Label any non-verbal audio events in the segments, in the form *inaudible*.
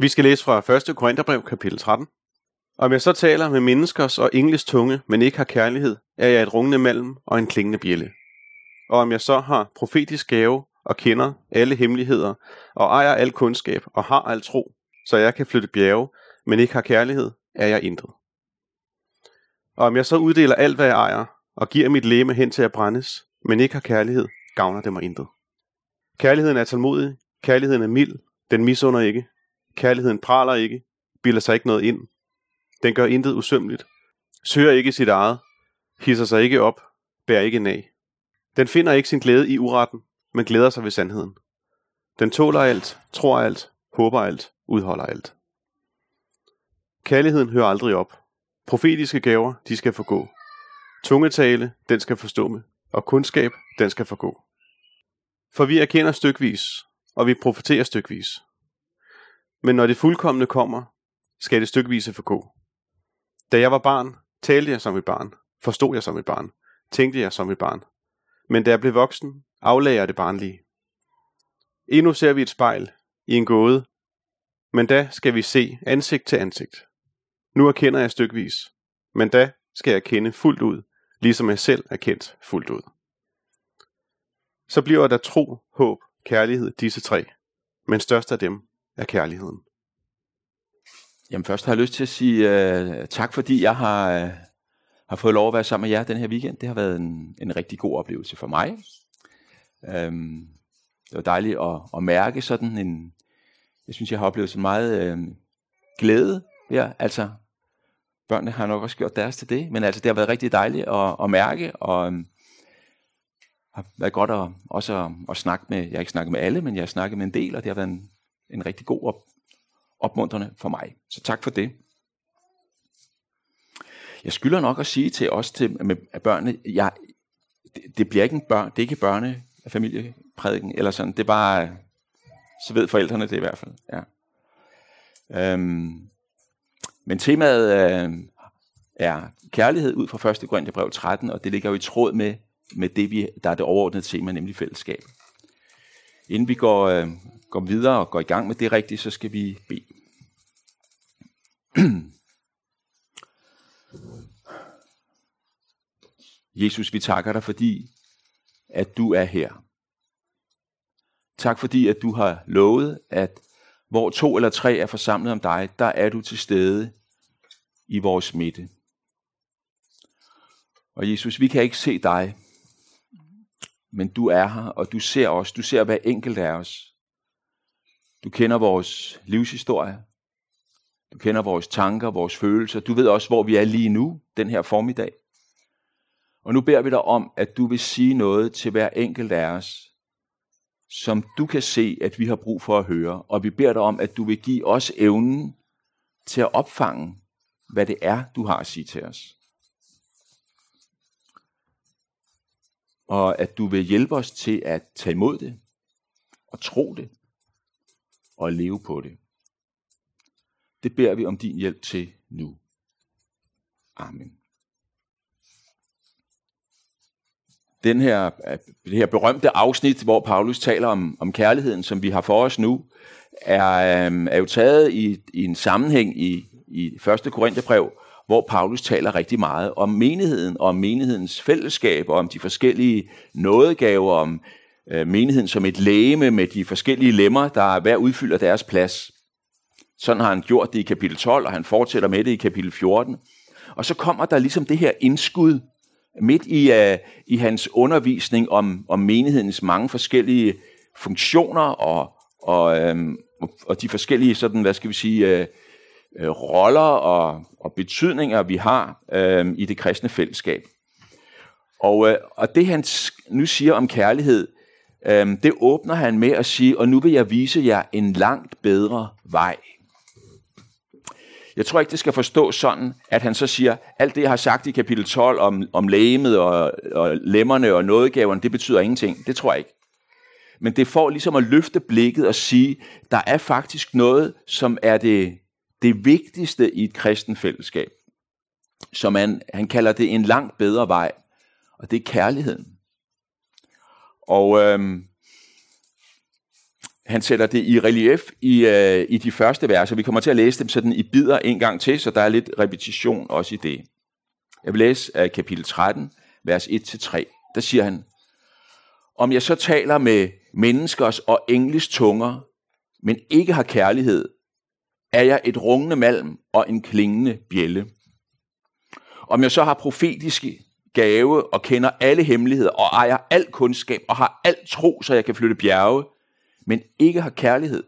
Vi skal læse fra 1. Korintherbrev, kapitel 13. Om jeg så taler med menneskers og engles tunge, men ikke har kærlighed, er jeg et rungende malm og en klingende bjælle. Og om jeg så har profetisk gave og kender alle hemmeligheder, og ejer al kundskab og har al tro, så jeg kan flytte bjerge, men ikke har kærlighed, er jeg intet. Og om jeg så uddeler alt, hvad jeg ejer, og giver mit læme hen til at brændes, men ikke har kærlighed, gavner det mig intet. Kærligheden er tålmodig, kærligheden er mild, den misunder ikke, kærligheden praler ikke, bilder sig ikke noget ind, den gør intet usømmeligt, søger ikke sit eget, hisser sig ikke op, bærer ikke nag. Den finder ikke sin glæde i uretten, men glæder sig ved sandheden. Den tåler alt, tror alt, håber alt, udholder alt. Kærligheden hører aldrig op. Profetiske gaver, de skal forgå. Tungetale, den skal forstå og kundskab, den skal forgå. For vi erkender stykvis, og vi profeterer stykvis. Men når det fuldkommende kommer, skal det stykvise forgå. Da jeg var barn, talte jeg som et barn, forstod jeg som et barn, tænkte jeg som et barn. Men da jeg blev voksen, aflagde jeg det barnlige. Endnu ser vi et spejl i en gåde, men da skal vi se ansigt til ansigt. Nu erkender jeg stykvis, men da skal jeg kende fuldt ud, ligesom jeg selv er kendt fuldt ud. Så bliver der tro, håb, kærlighed, disse tre, men størst af dem er kærligheden. Jamen først har jeg lyst til at sige uh, tak, fordi jeg har, uh, har fået lov at være sammen med jer den her weekend. Det har været en, en rigtig god oplevelse for mig. Um, det var dejligt at, at mærke sådan en, jeg synes, jeg har oplevet så meget uh, glæde her. Altså, børnene har nok også gjort deres til det, men altså, det har været rigtig dejligt at, at mærke, og um, har været godt at, også at, at snakke med, jeg har ikke snakket med alle, men jeg har snakket med en del, og det har været en, en rigtig god op, opmuntrende for mig. Så tak for det. Jeg skylder nok at sige til os til med børnene, jeg, det, det bliver ikke en børn, det er ikke børne familieprædiken, eller sådan, det er bare, så ved forældrene det i hvert fald. Ja. Øhm, men temaet øh, er kærlighed ud fra 1. Korintherbrev 13, og det ligger jo i tråd med, med det, vi, der er det overordnede tema, nemlig fællesskab. Inden vi går, øh, går videre og går i gang med det rigtige, så skal vi bede. *clears throat* Jesus, vi takker dig, fordi at du er her. Tak fordi, at du har lovet, at hvor to eller tre er forsamlet om dig, der er du til stede i vores midte. Og Jesus, vi kan ikke se dig, men du er her, og du ser os. Du ser hver enkelt af os. Du kender vores livshistorie. Du kender vores tanker, vores følelser. Du ved også, hvor vi er lige nu, den her formiddag. Og nu beder vi dig om, at du vil sige noget til hver enkelt af os, som du kan se, at vi har brug for at høre. Og vi beder dig om, at du vil give os evnen til at opfange, hvad det er, du har at sige til os. Og at du vil hjælpe os til at tage imod det, og tro det, og leve på det. Det beder vi om din hjælp til nu. Amen. Den her, det her berømte afsnit, hvor Paulus taler om, om kærligheden, som vi har for os nu, er, øhm, er jo taget i, i en sammenhæng i, i 1. Korintherbrev, hvor Paulus taler rigtig meget om menigheden, og om menighedens fællesskab, og om de forskellige nådegaver, om øh, menigheden som et lægeme med de forskellige lemmer, der hver udfylder deres plads. Sådan har han gjort det i kapitel 12, og han fortsætter med det i kapitel 14. Og så kommer der ligesom det her indskud midt i, uh, i hans undervisning om, om menighedens mange forskellige funktioner og, og, um, og de forskellige sådan, hvad skal vi sige, øh, øh roller og, og betydninger, vi har øh, i det kristne fællesskab. Og, øh, og det han nu siger om kærlighed, uh, det åbner han med at sige, og nu vil jeg vise jer en langt bedre vej. Jeg tror ikke, det skal forstås sådan, at han så siger, alt det, jeg har sagt i kapitel 12 om, om lægemet og, og lemmerne og nådegaverne, det betyder ingenting. Det tror jeg ikke. Men det får ligesom at løfte blikket og sige, der er faktisk noget, som er det, det vigtigste i et kristen fællesskab. Som han, han kalder det en langt bedre vej. Og det er kærligheden. Og øhm, han sætter det i relief i, øh, i de første verser. Vi kommer til at læse dem sådan i bidder en gang til, så der er lidt repetition også i det. Jeg vil læse af kapitel 13, vers 1-3. Der siger han, Om jeg så taler med menneskers og engles tunger, men ikke har kærlighed, er jeg et rungende malm og en klingende bjælle. Om jeg så har profetiske gave og kender alle hemmeligheder og ejer al kundskab og har al tro, så jeg kan flytte bjerge, men ikke har kærlighed,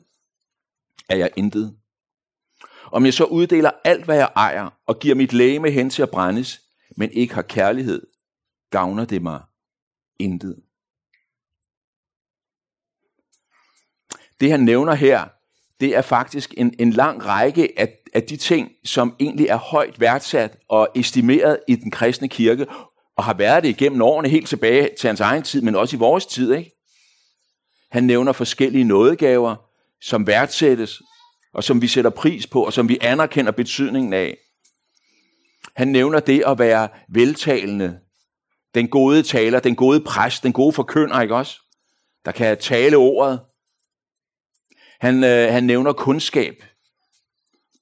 er jeg intet. Om jeg så uddeler alt, hvad jeg ejer, og giver mit læme hen til at brændes, men ikke har kærlighed, gavner det mig intet. Det han nævner her, det er faktisk en, en lang række af, af de ting, som egentlig er højt værdsat og estimeret i den kristne kirke, og har været det igennem årene helt tilbage til hans egen tid, men også i vores tid. Ikke? Han nævner forskellige nådegaver, som værdsættes, og som vi sætter pris på, og som vi anerkender betydningen af. Han nævner det at være veltalende, den gode taler, den gode præst, den gode forkynder, ikke også? Der kan tale ordet. Han, øh, han nævner kundskab,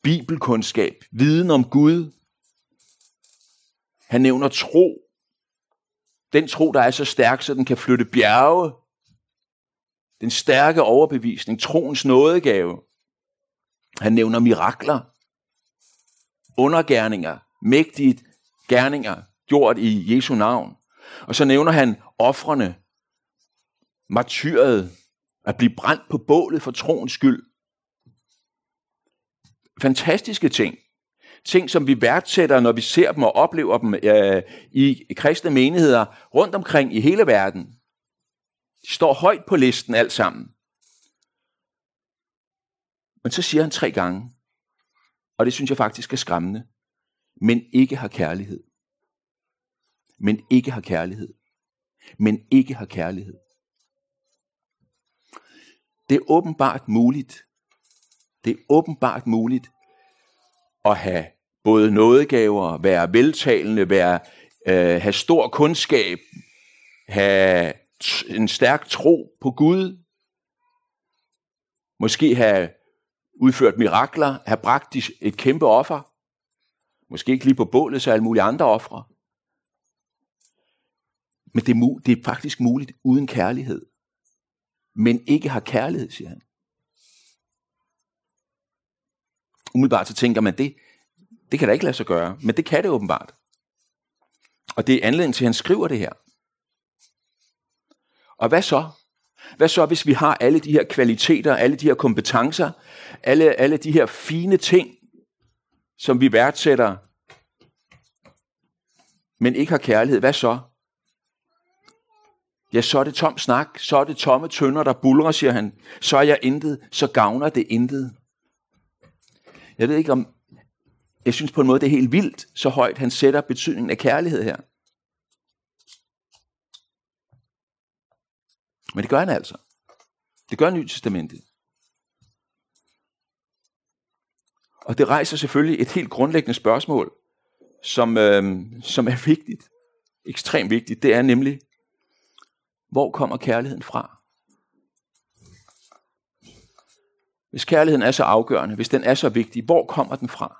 bibelkundskab, viden om Gud. Han nævner tro. Den tro, der er så stærk, så den kan flytte bjerge. Den stærke overbevisning, troens nådegave. Han nævner mirakler, undergærninger, mægtige gerninger, gjort i Jesu navn. Og så nævner han offrene, martyret, at blive brændt på bålet for troens skyld. Fantastiske ting. Ting, som vi værdsætter, når vi ser dem og oplever dem øh, i kristne menigheder rundt omkring i hele verden. De står højt på listen alt sammen. Men så siger han tre gange, og det synes jeg faktisk er skræmmende, men ikke har kærlighed. Men ikke har kærlighed. Men ikke har kærlighed. Det er åbenbart muligt. Det er åbenbart muligt at have både nådegaver, være veltalende, være, øh, have stor kundskab, have en stærk tro på Gud, måske have udført mirakler, have bragt et kæmpe offer, måske ikke lige på bålet, så alle mulige andre ofre. Men det er, det er faktisk muligt uden kærlighed. Men ikke har kærlighed, siger han. Umiddelbart så tænker man, det, det kan da ikke lade sig gøre. Men det kan det åbenbart. Og det er anledningen til, at han skriver det her. Og hvad så? Hvad så, hvis vi har alle de her kvaliteter, alle de her kompetencer, alle, alle de her fine ting, som vi værdsætter, men ikke har kærlighed? Hvad så? Ja, så er det tom snak, så er det tomme tønder, der bulrer, siger han. Så er jeg intet, så gavner det intet. Jeg ved ikke om, jeg synes på en måde, det er helt vildt, så højt han sætter betydningen af kærlighed her. Men det gør han altså. Det gør Nyt Testamentet. Og det rejser selvfølgelig et helt grundlæggende spørgsmål, som, øh, som er vigtigt, ekstremt vigtigt. Det er nemlig, hvor kommer kærligheden fra? Hvis kærligheden er så afgørende, hvis den er så vigtig, hvor kommer den fra?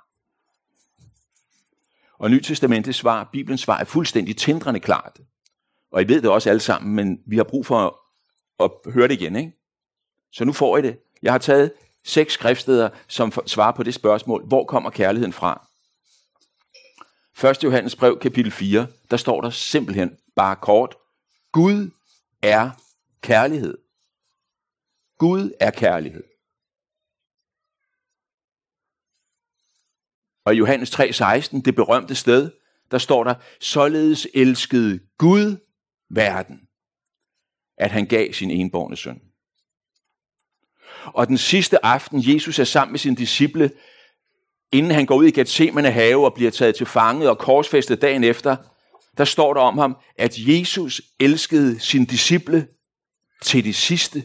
Og Nytestamentets svar, Bibelens svar, er fuldstændig tindrende klart. Og I ved det også alle sammen, men vi har brug for at høre det igen. Ikke? Så nu får I det. Jeg har taget seks skriftsteder, som svarer på det spørgsmål, hvor kommer kærligheden fra? 1. Johannes brev, kapitel 4, der står der simpelthen bare kort, Gud er kærlighed. Gud er kærlighed. Og i Johannes 3:16, det berømte sted, der står der, således elskede Gud verden, at han gav sin enborne søn. Og den sidste aften, Jesus er sammen med sine disciple, inden han går ud i Gethsemane have og bliver taget til fange og korsfæstet dagen efter, der står der om ham, at Jesus elskede sine disciple til det sidste.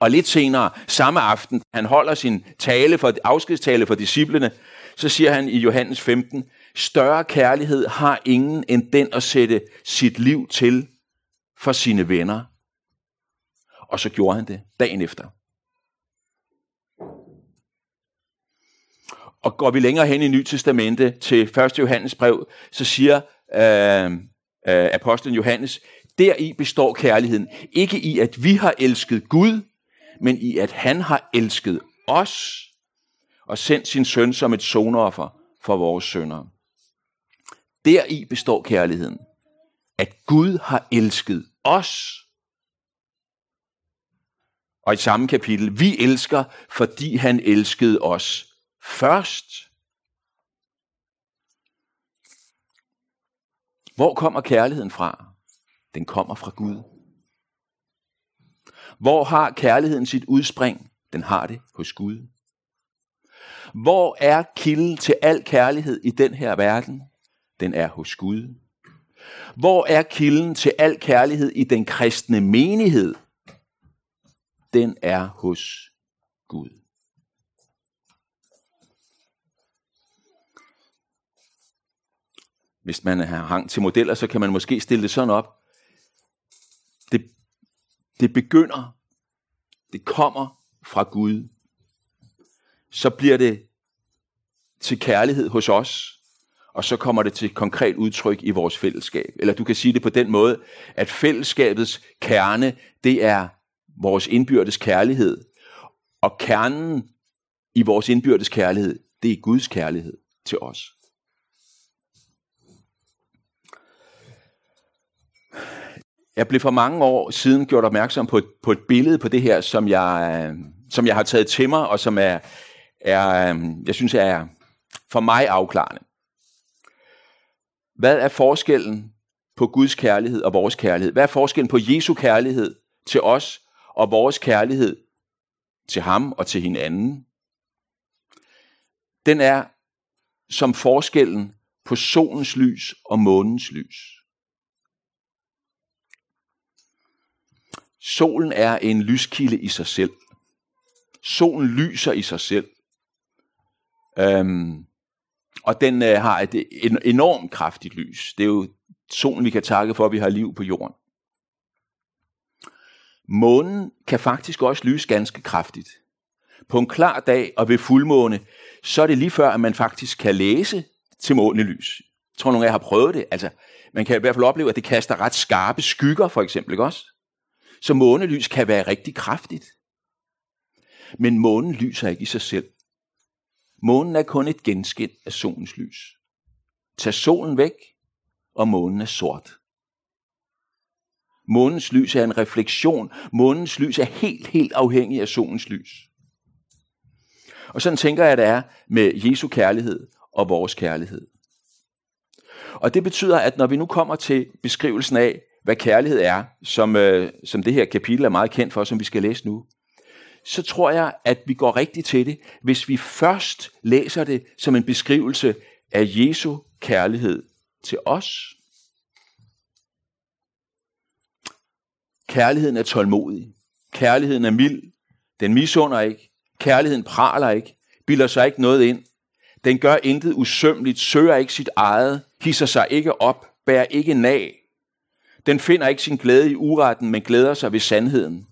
Og lidt senere, samme aften, han holder sin tale for, afskedstale for disciplene, så siger han i Johannes 15, større kærlighed har ingen end den at sætte sit liv til for sine venner. Og så gjorde han det dagen efter. Og går vi længere hen i Nyt Testamente til 1. Johannes brev, så siger øh, øh, apostlen Johannes, deri består kærligheden. Ikke i, at vi har elsket Gud, men i, at han har elsket os og sendt sin søn som et sonoffer for vores sønder. Deri består kærligheden. At Gud har elsket os. Og i samme kapitel, vi elsker, fordi han elskede os først. Hvor kommer kærligheden fra? Den kommer fra Gud. Hvor har kærligheden sit udspring? Den har det hos Gud. Hvor er kilden til al kærlighed i den her verden? Den er hos Gud. Hvor er kilden til al kærlighed i den kristne menighed? Den er hos Gud. Hvis man har hang til modeller, så kan man måske stille det sådan op. Det, begynder, det kommer fra Gud. Så bliver det til kærlighed hos os, og så kommer det til konkret udtryk i vores fællesskab. Eller du kan sige det på den måde, at fællesskabets kerne, det er vores indbyrdes kærlighed. Og kernen i vores indbyrdes kærlighed, det er Guds kærlighed til os. Jeg blev for mange år siden gjort opmærksom på et, på et billede på det her, som jeg, som jeg har taget til mig, og som er, er, jeg synes er for mig afklarende. Hvad er forskellen på Guds kærlighed og vores kærlighed? Hvad er forskellen på Jesu kærlighed til os og vores kærlighed til ham og til hinanden? Den er som forskellen på solens lys og månens lys. Solen er en lyskilde i sig selv. Solen lyser i sig selv. Øhm, og den øh, har et en enormt kraftigt lys. Det er jo solen, vi kan takke for, at vi har liv på jorden. Månen kan faktisk også lyse ganske kraftigt. På en klar dag og ved fuldmåne, så er det lige før, at man faktisk kan læse til månelys. Jeg tror, nogle af jer har prøvet det. Altså, man kan i hvert fald opleve, at det kaster ret skarpe skygger, for eksempel. Ikke også? Så månelys kan være rigtig kraftigt. Men månen lyser ikke i sig selv. Månen er kun et genskin af solens lys. Tag solen væk, og månen er sort. Månens lys er en refleksion. Månens lys er helt, helt afhængig af solens lys. Og sådan tænker jeg, at det er med Jesu kærlighed og vores kærlighed. Og det betyder, at når vi nu kommer til beskrivelsen af, hvad kærlighed er, som, øh, som det her kapitel er meget kendt for, som vi skal læse nu, så tror jeg, at vi går rigtigt til det, hvis vi først læser det som en beskrivelse af Jesu kærlighed til os. Kærligheden er tålmodig. Kærligheden er mild. Den misunder ikke. Kærligheden praler ikke. Bilder sig ikke noget ind. Den gør intet usømmeligt, søger ikke sit eget, hisser sig ikke op, bærer ikke nag. Den finder ikke sin glæde i uretten, men glæder sig ved sandheden.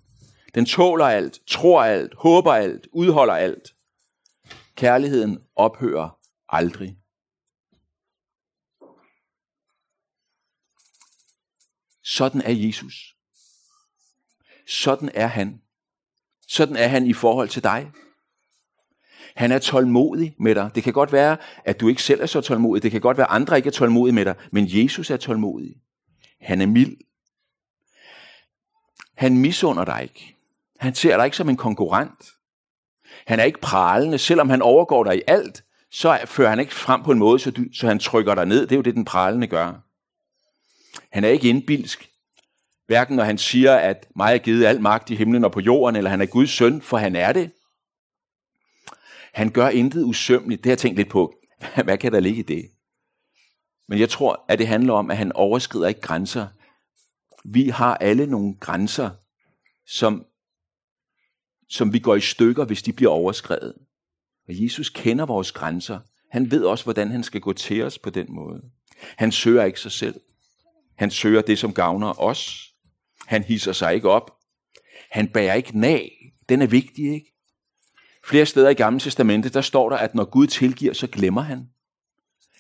Den tåler alt, tror alt, håber alt, udholder alt. Kærligheden ophører aldrig. Sådan er Jesus. Sådan er han. Sådan er han i forhold til dig. Han er tålmodig med dig. Det kan godt være, at du ikke selv er så tålmodig. Det kan godt være, at andre ikke er tålmodige med dig. Men Jesus er tålmodig. Han er mild. Han misunder dig ikke. Han ser dig ikke som en konkurrent. Han er ikke pralende. Selvom han overgår dig i alt, så fører han ikke frem på en måde, så, du, så han trykker dig ned. Det er jo det, den pralende gør. Han er ikke indbilsk. Hverken når han siger, at mig er givet al magt i himlen og på jorden, eller han er Guds søn, for han er det. Han gør intet usømmeligt. Det har jeg tænkt lidt på. *laughs* Hvad kan der ligge i det? Men jeg tror, at det handler om, at han overskrider ikke grænser. Vi har alle nogle grænser, som, som vi går i stykker, hvis de bliver overskrevet. Og Jesus kender vores grænser. Han ved også, hvordan han skal gå til os på den måde. Han søger ikke sig selv. Han søger det, som gavner os. Han hisser sig ikke op. Han bærer ikke nag. Den er vigtig, ikke? Flere steder i Gamle Testamente, der står der, at når Gud tilgiver, så glemmer han.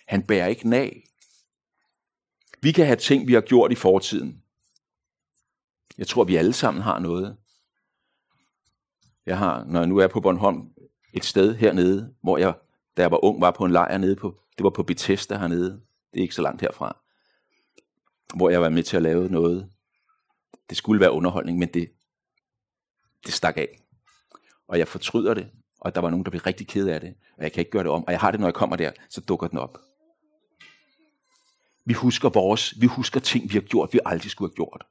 Han bærer ikke nag. Vi kan have ting, vi har gjort i fortiden. Jeg tror, vi alle sammen har noget. Jeg har, når jeg nu er på Bornholm, et sted hernede, hvor jeg, da jeg var ung, var på en lejr nede på, det var på Bethesda hernede. Det er ikke så langt herfra. Hvor jeg var med til at lave noget. Det skulle være underholdning, men det, det stak af. Og jeg fortryder det, og der var nogen, der blev rigtig ked af det, og jeg kan ikke gøre det om. Og jeg har det, når jeg kommer der, så dukker den op. Vi husker vores, vi husker ting, vi har gjort, vi aldrig skulle have gjort.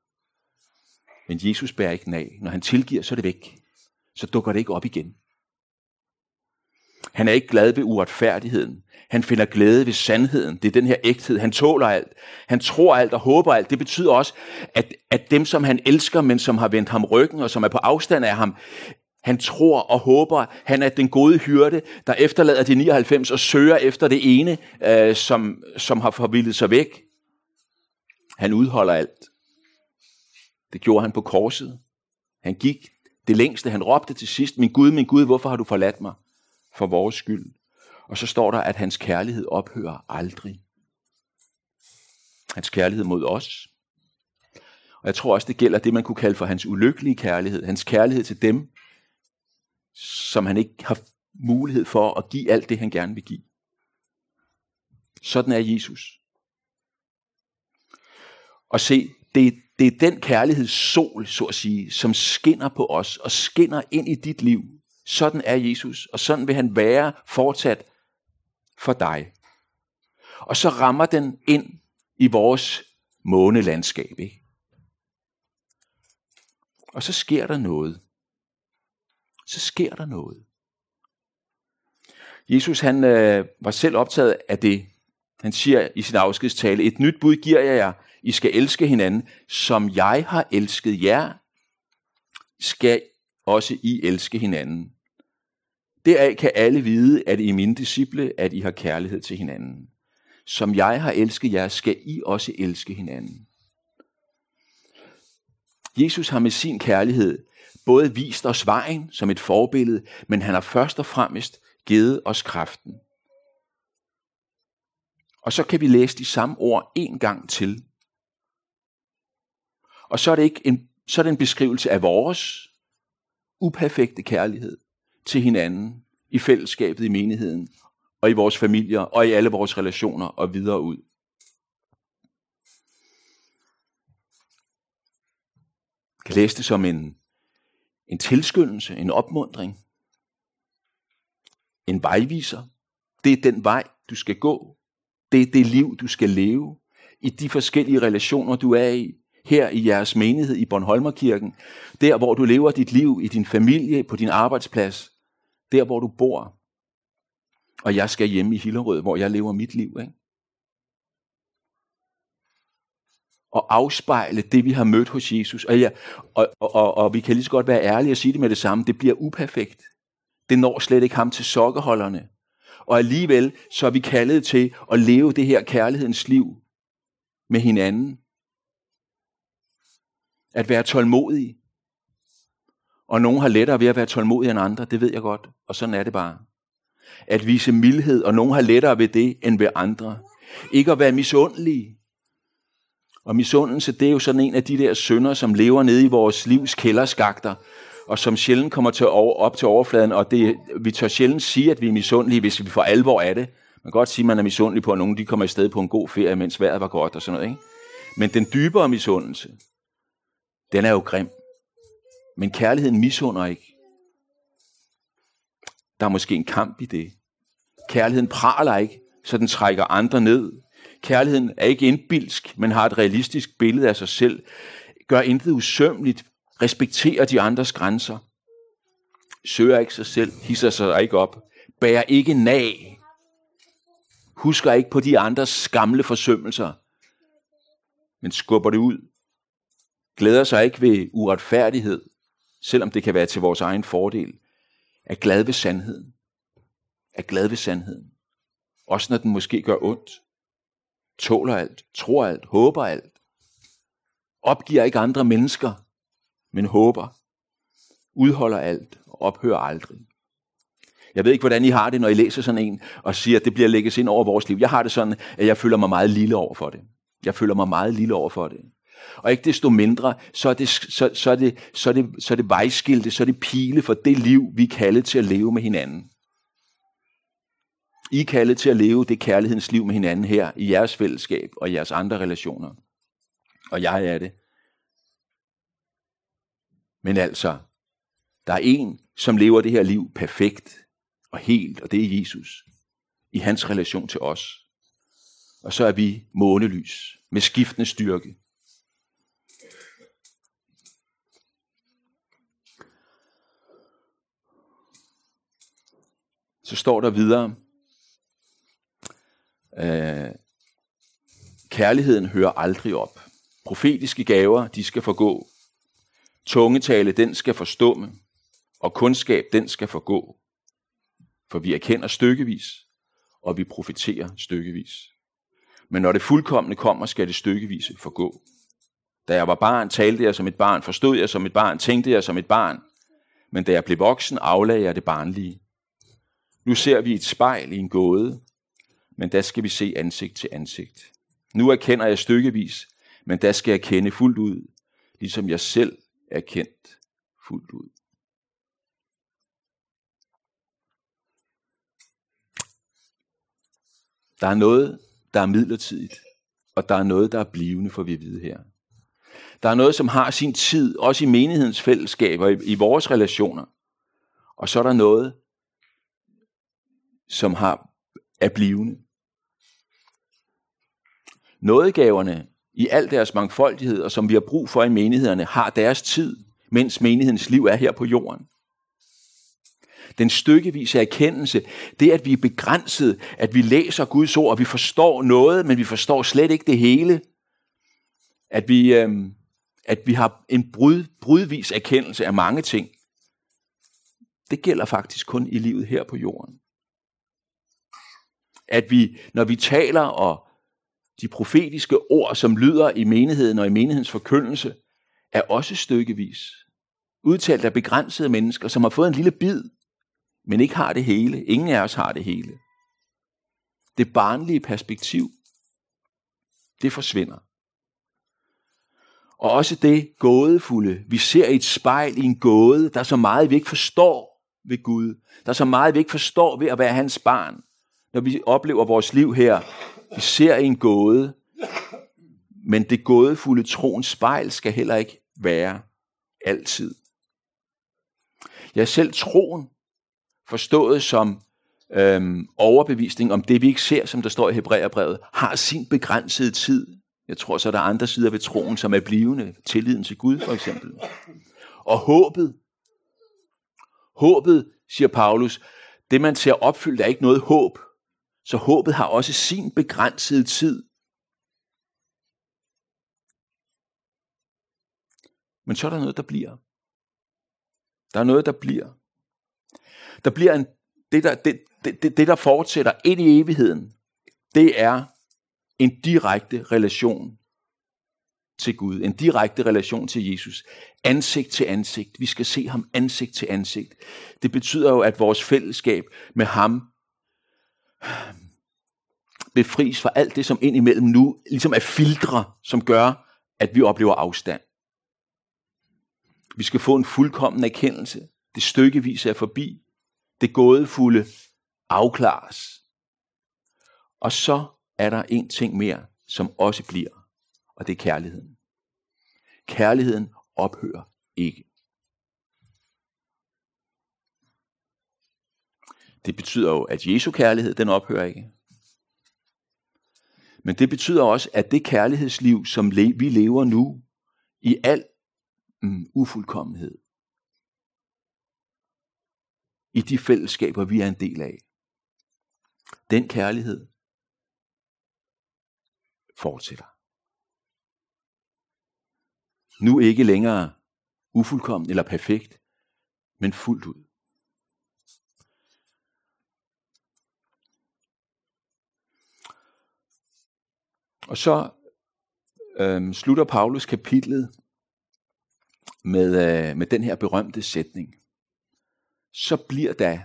Men Jesus bærer ikke af. Når han tilgiver, så er det væk. Så dukker det ikke op igen. Han er ikke glad ved uretfærdigheden. Han finder glæde ved sandheden. Det er den her ægthed. Han tåler alt. Han tror alt og håber alt. Det betyder også, at, at dem, som han elsker, men som har vendt ham ryggen og som er på afstand af ham, han tror og håber, han er den gode hyrde, der efterlader de 99 og søger efter det ene, øh, som, som har forvildet sig væk. Han udholder alt. Det gjorde han på korset. Han gik det længste. Han råbte til sidst, min Gud, min Gud, hvorfor har du forladt mig? For vores skyld. Og så står der, at hans kærlighed ophører aldrig. Hans kærlighed mod os. Og jeg tror også, det gælder det, man kunne kalde for hans ulykkelige kærlighed. Hans kærlighed til dem, som han ikke har mulighed for at give alt det, han gerne vil give. Sådan er Jesus. Og se, det, det er den kærligheds sol, så at sige, som skinner på os og skinner ind i dit liv. Sådan er Jesus, og sådan vil han være fortsat for dig. Og så rammer den ind i vores månelandskab. Ikke? Og så sker der noget så sker der noget. Jesus han øh, var selv optaget af det. Han siger i sin afskedstale, et nyt bud giver jeg jer. I skal elske hinanden, som jeg har elsket jer, skal også I elske hinanden. Deraf kan alle vide, at I er mine disciple, at I har kærlighed til hinanden. Som jeg har elsket jer, skal I også elske hinanden. Jesus har med sin kærlighed både vist os vejen som et forbillede, men han har først og fremmest givet os kraften. Og så kan vi læse de samme ord en gang til. Og så er det ikke en, så er det en beskrivelse af vores uperfekte kærlighed til hinanden, i fællesskabet, i menigheden, og i vores familier, og i alle vores relationer og videre ud. Jeg kan læse det som en en tilskyndelse, en opmundring, en vejviser. Det er den vej, du skal gå. Det er det liv, du skal leve i de forskellige relationer, du er i. Her i jeres menighed i Bornholmerkirken. Der, hvor du lever dit liv i din familie, på din arbejdsplads. Der, hvor du bor. Og jeg skal hjemme i Hillerød, hvor jeg lever mit liv. Ikke? Og afspejle det, vi har mødt hos Jesus. Og, ja, og, og, og, og vi kan lige så godt være ærlige og sige det med det samme. Det bliver uperfekt. Det når slet ikke ham til sokkeholderne. Og alligevel så er vi kaldet til at leve det her kærlighedens liv med hinanden. At være tålmodig. Og nogen har lettere ved at være tålmodige end andre, det ved jeg godt. Og sådan er det bare. At vise mildhed, og nogen har lettere ved det end ved andre. Ikke at være misundelige. Og misundelse, det er jo sådan en af de der synder, som lever nede i vores livs kælderskakter, og som sjældent kommer til over, op til overfladen, og det, vi tør sjældent sige, at vi er misundelige, hvis vi får alvor af det. Man kan godt sige, at man er misundelig på, at nogen de kommer i sted på en god ferie, mens vejret var godt og sådan noget. Ikke? Men den dybere misundelse, den er jo grim. Men kærligheden misunder ikke. Der er måske en kamp i det. Kærligheden praler ikke, så den trækker andre ned. Kærligheden er ikke indbilsk, men har et realistisk billede af sig selv. Gør intet usømmeligt. Respekterer de andres grænser. Søger ikke sig selv. Hisser sig ikke op. Bærer ikke nag. Husker ikke på de andres skamle forsømmelser. Men skubber det ud. Glæder sig ikke ved uretfærdighed, selvom det kan være til vores egen fordel. Er glad ved sandheden. Er glad ved sandheden. Også når den måske gør ondt tåler alt, tror alt, håber alt. Opgiver ikke andre mennesker, men håber. udholder alt og ophører aldrig. Jeg ved ikke, hvordan I har det, når I læser sådan en og siger, at det bliver lægges ind over vores liv. Jeg har det sådan, at jeg føler mig meget lille over for det. Jeg føler mig meget lille over for det. Og ikke desto mindre, så er det, så, så er det, så er det, så er det vejskilte, så er det pile for det liv, vi er kaldet til at leve med hinanden. I er kaldet til at leve det kærlighedens liv med hinanden her i jeres fællesskab og i jeres andre relationer. Og jeg er det. Men altså, der er en, som lever det her liv perfekt og helt, og det er Jesus. I hans relation til os. Og så er vi månelys med skiftende styrke. Så står der videre, øh, kærligheden hører aldrig op. Profetiske gaver, de skal forgå. Tungetale, den skal forstumme. Og kundskab, den skal forgå. For vi erkender stykkevis, og vi profeterer stykkevis. Men når det fuldkommende kommer, skal det stykkevis forgå. Da jeg var barn, talte jeg som et barn, forstod jeg som et barn, tænkte jeg som et barn. Men da jeg blev voksen, aflagde jeg det barnlige. Nu ser vi et spejl i en gåde, men der skal vi se ansigt til ansigt. Nu erkender jeg stykkevis, men der skal jeg kende fuldt ud, ligesom jeg selv er kendt fuldt ud. Der er noget, der er midlertidigt, og der er noget, der er blivende, for vi at vide her. Der er noget, som har sin tid, også i menighedens fællesskaber, i, i vores relationer. Og så er der noget, som har er blivende. Nådegaverne i al deres mangfoldighed, og som vi har brug for i menighederne, har deres tid, mens menighedens liv er her på jorden. Den stykkevise erkendelse, det at vi er begrænset, at vi læser Guds ord, og vi forstår noget, men vi forstår slet ikke det hele. At vi, øh, at vi har en brud, brudvis erkendelse af mange ting. Det gælder faktisk kun i livet her på jorden. At vi, når vi taler og de profetiske ord, som lyder i menigheden og i menighedens forkyndelse, er også stykkevis. Udtalt af begrænsede mennesker, som har fået en lille bid men ikke har det hele. Ingen af os har det hele. Det barnlige perspektiv, det forsvinder. Og også det gådefulde. Vi ser i et spejl i en gåde. Der er så meget, vi ikke forstår ved Gud. Der er så meget, vi ikke forstår ved at være hans barn. Når vi oplever vores liv her, vi ser en gåde, men det gådefulde troens spejl skal heller ikke være altid. Ja, selv troen forstået som øhm, overbevisning om det, vi ikke ser, som der står i Hebræerbrevet, har sin begrænsede tid. Jeg tror så, der er andre sider ved troen, som er blivende. Tilliden til Gud, for eksempel. Og håbet. Håbet, siger Paulus, det man ser opfyldt er ikke noget håb. Så håbet har også sin begrænsede tid. Men så er der noget, der bliver. Der er noget, der bliver. Der bliver en, det, der, det, det, det, der fortsætter ind i evigheden, det er en direkte relation til Gud. En direkte relation til Jesus. Ansigt til ansigt. Vi skal se ham ansigt til ansigt. Det betyder jo, at vores fællesskab med ham befries fra alt det, som indimellem nu ligesom er filtre, som gør, at vi oplever afstand. Vi skal få en fuldkommen erkendelse. Det stykkevis er forbi det gådefulde afklares. Og så er der en ting mere, som også bliver, og det er kærligheden. Kærligheden ophører ikke. Det betyder jo, at Jesu kærlighed, den ophører ikke. Men det betyder også, at det kærlighedsliv, som vi lever nu, i al mm, ufuldkommenhed, i de fællesskaber, vi er en del af. Den kærlighed fortsætter. Nu ikke længere ufuldkommen eller perfekt, men fuldt ud. Og så øhm, slutter Paulus kapitlet med, øh, med den her berømte sætning. Så bliver der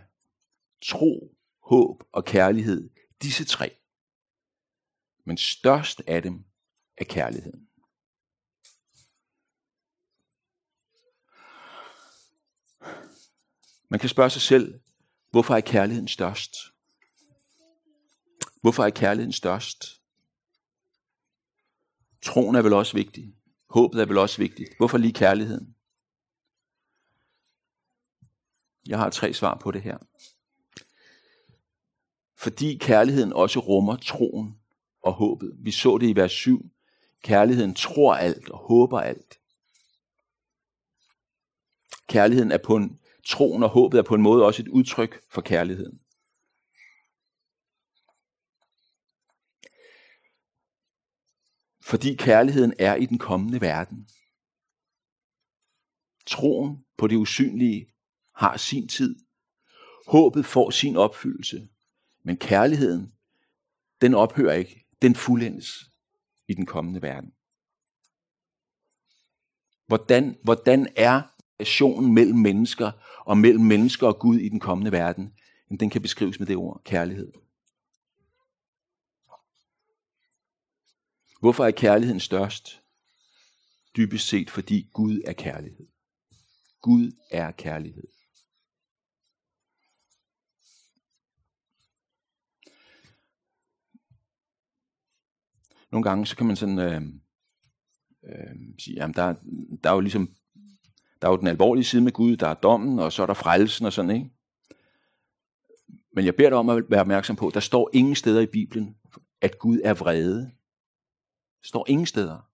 tro, håb og kærlighed, disse tre. Men størst af dem er kærligheden. Man kan spørge sig selv, hvorfor er kærligheden størst? Hvorfor er kærligheden størst? Troen er vel også vigtig. Håbet er vel også vigtigt. Hvorfor lige kærligheden? Jeg har tre svar på det her. Fordi kærligheden også rummer troen og håbet. Vi så det i vers 7. Kærligheden tror alt og håber alt. Kærligheden er på en, troen og håbet er på en måde også et udtryk for kærligheden. Fordi kærligheden er i den kommende verden. Troen på det usynlige har sin tid. Håbet får sin opfyldelse. Men kærligheden, den ophører ikke. Den fuldendes i den kommende verden. Hvordan, hvordan er relationen mellem mennesker og mellem mennesker og Gud i den kommende verden? Den kan beskrives med det ord, kærlighed. Hvorfor er kærligheden størst? Dybest set, fordi Gud er kærlighed. Gud er kærlighed. Nogle gange, så kan man sådan øh, øh, sige, jamen der, der er jo ligesom, der er jo den alvorlige side med Gud, der er dommen, og så er der frelsen og sådan, ikke? Men jeg beder dig om at være opmærksom på, der står ingen steder i Bibelen, at Gud er vrede. Står ingen steder.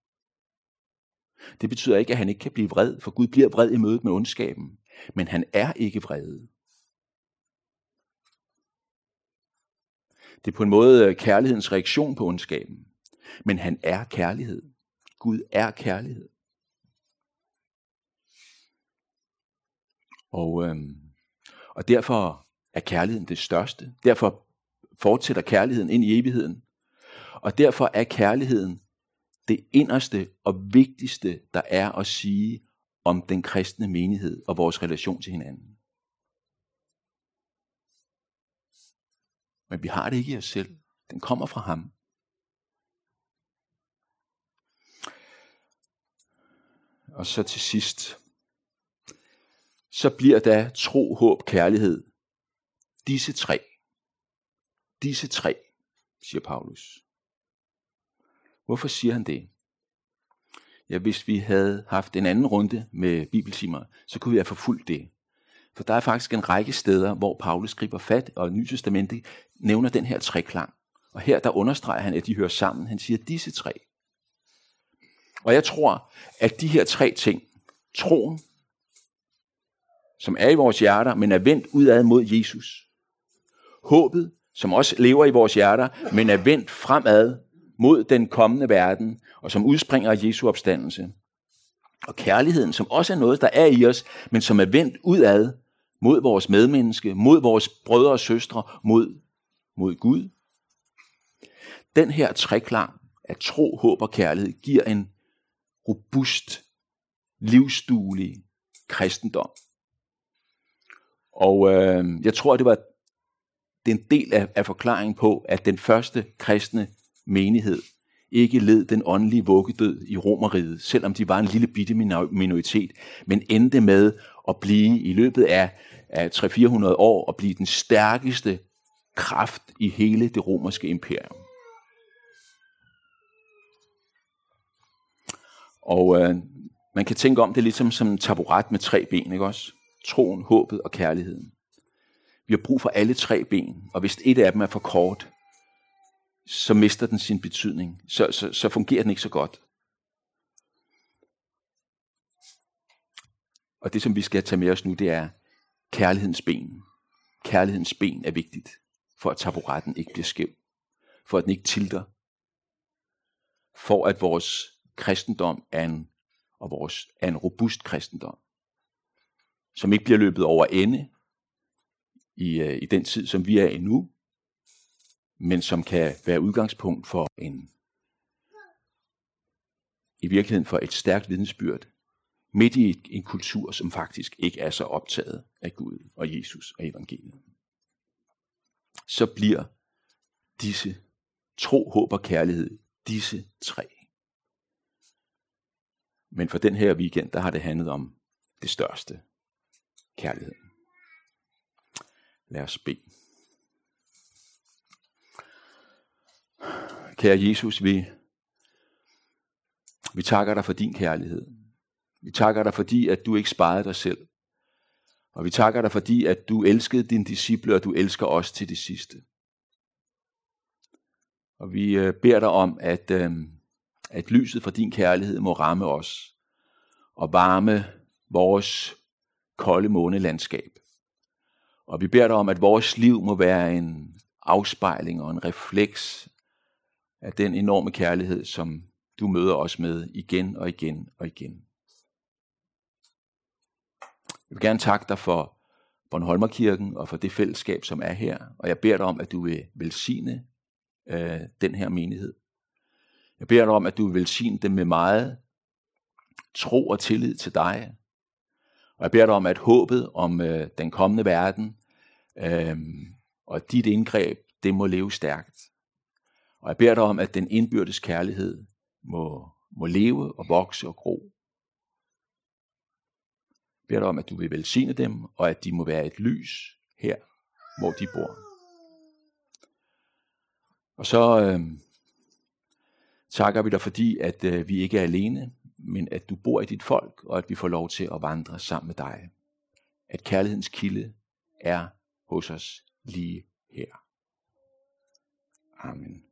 Det betyder ikke, at han ikke kan blive vred, for Gud bliver vred i mødet med ondskaben. Men han er ikke vred. Det er på en måde øh, kærlighedens reaktion på ondskaben. Men han er kærlighed. Gud er kærlighed. Og, øhm, og derfor er kærligheden det største. Derfor fortsætter kærligheden ind i evigheden. Og derfor er kærligheden det inderste og vigtigste, der er at sige om den kristne menighed og vores relation til hinanden. Men vi har det ikke i os selv. Den kommer fra ham. Og så til sidst, så bliver der tro, håb, kærlighed. Disse tre. Disse tre, siger Paulus. Hvorfor siger han det? Ja, hvis vi havde haft en anden runde med bibeltimer, så kunne vi have forfulgt det. For der er faktisk en række steder, hvor Paulus griber fat, og Nytestamentet nævner den her treklang. Og her der understreger han, at de hører sammen. Han siger disse tre. Og jeg tror, at de her tre ting, troen, som er i vores hjerter, men er vendt udad mod Jesus. Håbet, som også lever i vores hjerter, men er vendt fremad mod den kommende verden, og som udspringer af Jesu opstandelse. Og kærligheden, som også er noget, der er i os, men som er vendt udad mod vores medmenneske, mod vores brødre og søstre, mod, mod Gud. Den her treklang af tro, håb og kærlighed giver en robust, livsduelig kristendom. Og øh, jeg tror, det var det er en del af, af forklaringen på, at den første kristne menighed ikke led den åndelige vuggedød i Romeriet, selvom de var en lille bitte minoritet, men endte med at blive i løbet af, af 300-400 år og blive den stærkeste kraft i hele det romerske imperium. Og øh, man kan tænke om det ligesom som en taburet med tre ben, ikke også? Troen, håbet og kærligheden. Vi har brug for alle tre ben, og hvis et af dem er for kort, så mister den sin betydning. Så, så, så fungerer den ikke så godt. Og det, som vi skal tage med os nu, det er kærlighedens ben. Kærlighedens ben er vigtigt, for at taburetten ikke bliver skæv. For at den ikke tilter. For at vores kristendom er en, og vores, er en robust kristendom. Som ikke bliver løbet over ende i, øh, i den tid, som vi er i nu, men som kan være udgangspunkt for en i virkeligheden for et stærkt vidensbyrd midt i en kultur, som faktisk ikke er så optaget af Gud og Jesus og evangeliet. Så bliver disse tro, håb og kærlighed, disse tre. Men for den her weekend, der har det handlet om det største, kærlighed. Lad os bede. Kære Jesus, vi, vi takker dig for din kærlighed. Vi takker dig, fordi at du ikke sparede dig selv. Og vi takker dig, fordi at du elskede dine disciple, og du elsker os til det sidste. Og vi øh, beder dig om, at, øh, at lyset fra din kærlighed må ramme os og varme vores kolde månelandskab. Og vi beder dig om, at vores liv må være en afspejling og en refleks af den enorme kærlighed, som du møder os med igen og igen og igen. Jeg vil gerne takke dig for Bornholmerkirken og for det fællesskab, som er her. Og jeg beder dig om, at du vil velsigne øh, den her menighed. Jeg beder dig om, at du vil velsigne dem med meget tro og tillid til dig. Og jeg beder dig om, at håbet om øh, den kommende verden øh, og dit indgreb, det må leve stærkt. Og jeg beder dig om, at den indbyrdes kærlighed må, må leve og vokse og gro. Jeg beder dig om, at du vil velsigne dem, og at de må være et lys her, hvor de bor. Og så øh, takker vi dig, fordi at øh, vi ikke er alene, men at du bor i dit folk, og at vi får lov til at vandre sammen med dig. At kærlighedens kilde er hos os lige her. Amen.